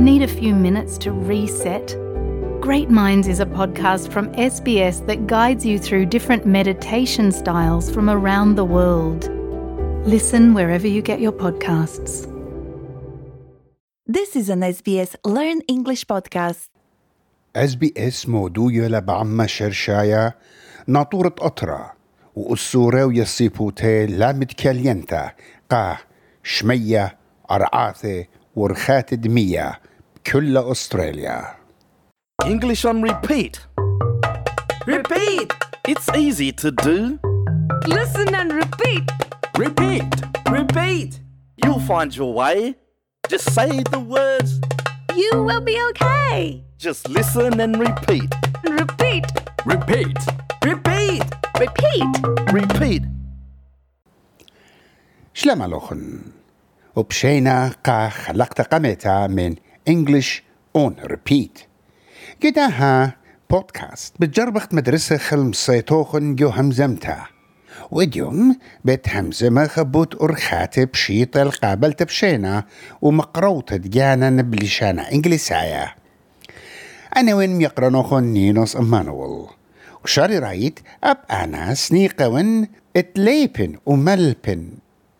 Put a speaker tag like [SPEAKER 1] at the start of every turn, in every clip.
[SPEAKER 1] Need a few minutes to reset? Great Minds is a podcast from SBS that guides you through different meditation styles from around the world. Listen wherever you get your podcasts.
[SPEAKER 2] This is an SBS Learn English podcast.
[SPEAKER 3] اس بي اس مودوية لبعمة شرشايا ناطورة قطرة وأسورة ويصيبوتي لا متكلينتا قا شمية أرعاثة ورخات دمية كل أستراليا
[SPEAKER 4] English on repeat.
[SPEAKER 5] Repeat!
[SPEAKER 4] It's easy to do.
[SPEAKER 5] Listen and repeat!
[SPEAKER 4] Repeat.
[SPEAKER 5] Repeat!
[SPEAKER 4] You'll find your way. Just say the words.
[SPEAKER 2] You will be okay.
[SPEAKER 4] Just listen and repeat.
[SPEAKER 5] Repeat!
[SPEAKER 6] Repeat.
[SPEAKER 5] Repeat!
[SPEAKER 2] Repeat.
[SPEAKER 4] Repeat.
[SPEAKER 3] شلما لوخن وبشينا قا خلقت قمتا من English on Repeat. قداها بودكاست بتجربخت مدرسة خل مصيتوخن جو همزمتا. وديوم بيت همزمة خبوت أرخاتي بشيط القابل تبشينا ومقروطة دجانا بلشانا إنجليسايا. أنا وين يقرنوخن نينوس أمانويل وشاري رايت أب أنا سنيقون إتليبن وملبن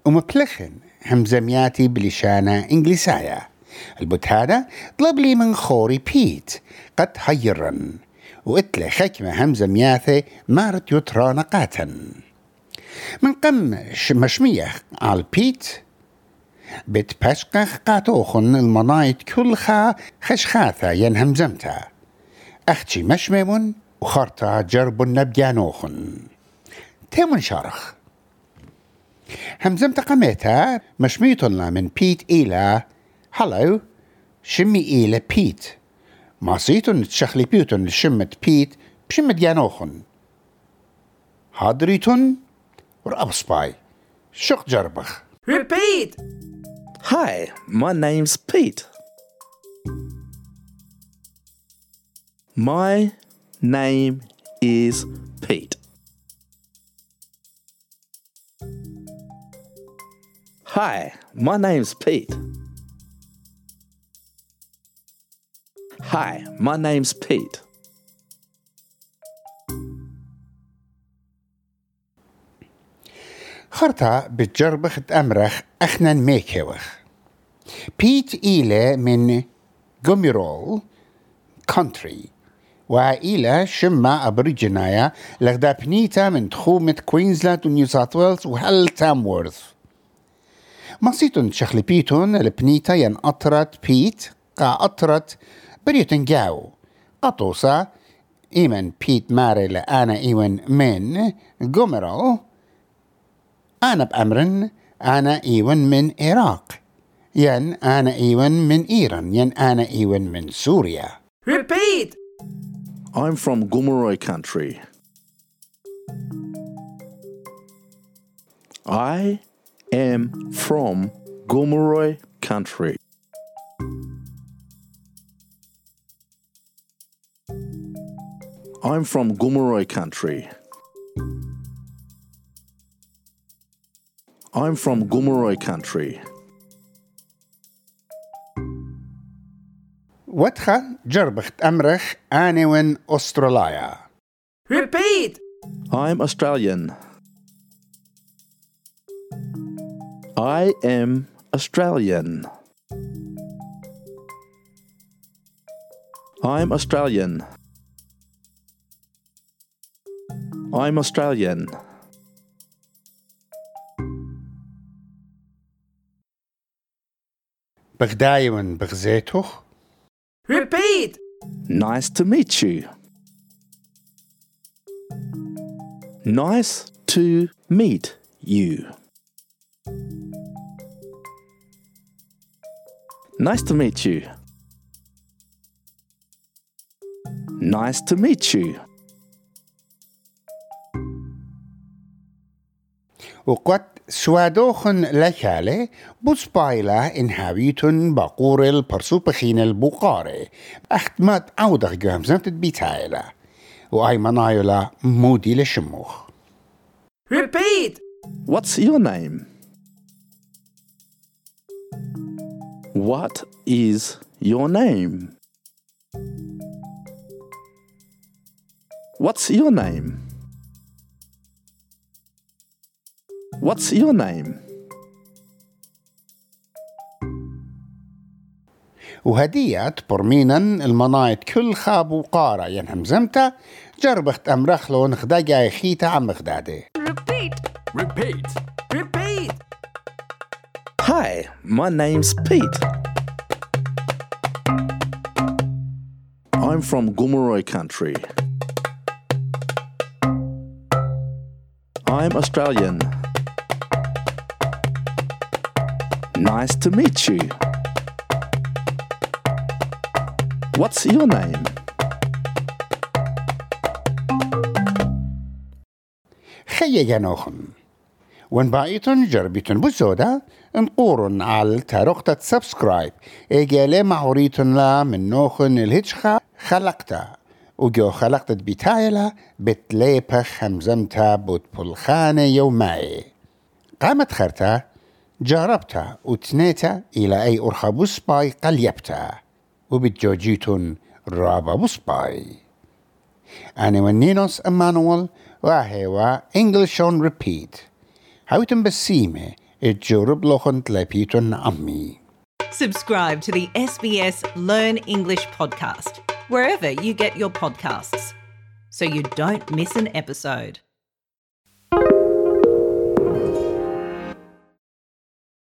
[SPEAKER 3] ومبلخن همزمياتي بلشانة إنجليسايا. البوت هذا طلب لي من خوري بيت. قد هيرن. واتلي حكمة همزمياثي مارت يترى نقاتا. من قم مشمية على بيت؟ بتبشقخ قاتوخن المنايت كلها خشخاثة ين همزمتا. أختي مشممون وخرطة جرب نبجانوخن تيمون شارخ. همزمت قميتا مشميتنا من بيت إلى هلو شمي إلى بيت ما صيتن تشخلي بيوتن لشمت بيت بشمت جانوخن هادريتن ورأبسباي شق جربخ
[SPEAKER 5] Repeat!
[SPEAKER 4] Hi, my name's Pete. My name is Pete. Hi, my name's Pete. Hi, my name's Pete.
[SPEAKER 3] خرطة بتجربخ تأمرخ أخنا ميكيوخ بيت إيلة من جوميرول كونتري وإلى شمة أبريجينايا لغدا بنيتا من تخومة كوينزلاند ونيو ساوث ويلز وهل تامورث مصيتون شخلبيتون البنيتا ين أطرت بيت قا أطرت but جاو. can go. Atosa, imen آنا Maril ana iwen min, بامرن آنا b'amrin, ana iwen min آنا yen ana iwen min Iran, yen ana iwen.
[SPEAKER 5] Repeat!
[SPEAKER 4] I'm from Gomorrah country. I am from Gomorrah country. I'm from Gomeroi country. I'm from Gomeroi country.
[SPEAKER 3] وتخا جربخت أمرخ أنا وين أستراليا
[SPEAKER 5] Repeat!
[SPEAKER 4] I'm Australian. I am Australian. I'm Australian. I'm Australian.
[SPEAKER 5] Repeat.
[SPEAKER 4] Nice to meet you. Nice to meet you. Nice to meet you. Nice to meet you.
[SPEAKER 3] وقد سوادوخن لكالي بوسبايلا إن هاويتن باقور البرسوبخين البقاري أختمات عودة جامزة بيتايلا وأي منايلا مودي لشموخ
[SPEAKER 5] Repeat!
[SPEAKER 4] What's your name? What is your name? What's your name? What's your name?
[SPEAKER 3] وهدية برمينا المنايت كل خاب وقارة ينهم زمتا جربخت أمرخلو نخدا جاي خيتا عم خدادي
[SPEAKER 2] Repeat.
[SPEAKER 5] Repeat. Repeat.
[SPEAKER 4] Hi, my name's Pete. I'm from Gomeroi country. I'm Australian. Nice to meet you. What's your name?
[SPEAKER 3] خيا جنوخن وان بايتن جربيتن بزودة انقورن على تارقتة سبسكرايب ايجالي معوريتن لا من نوخن الهجخة خلقتا وجو خلقت بتايلا بتليبخ همزمتا بوت بلخانة يوماي قامت خرتا جربتا وتنيتا إلى أي أرخبوس باي قليبتا وبتجوجيتن رابا بوسباي أنا ونينوس أمانويل وهوا English on repeat هاوتن بسيمة اتجرب لخن تلابيتن أمي
[SPEAKER 6] Subscribe to the SBS Learn English podcast wherever you get your podcasts so you don't miss an episode.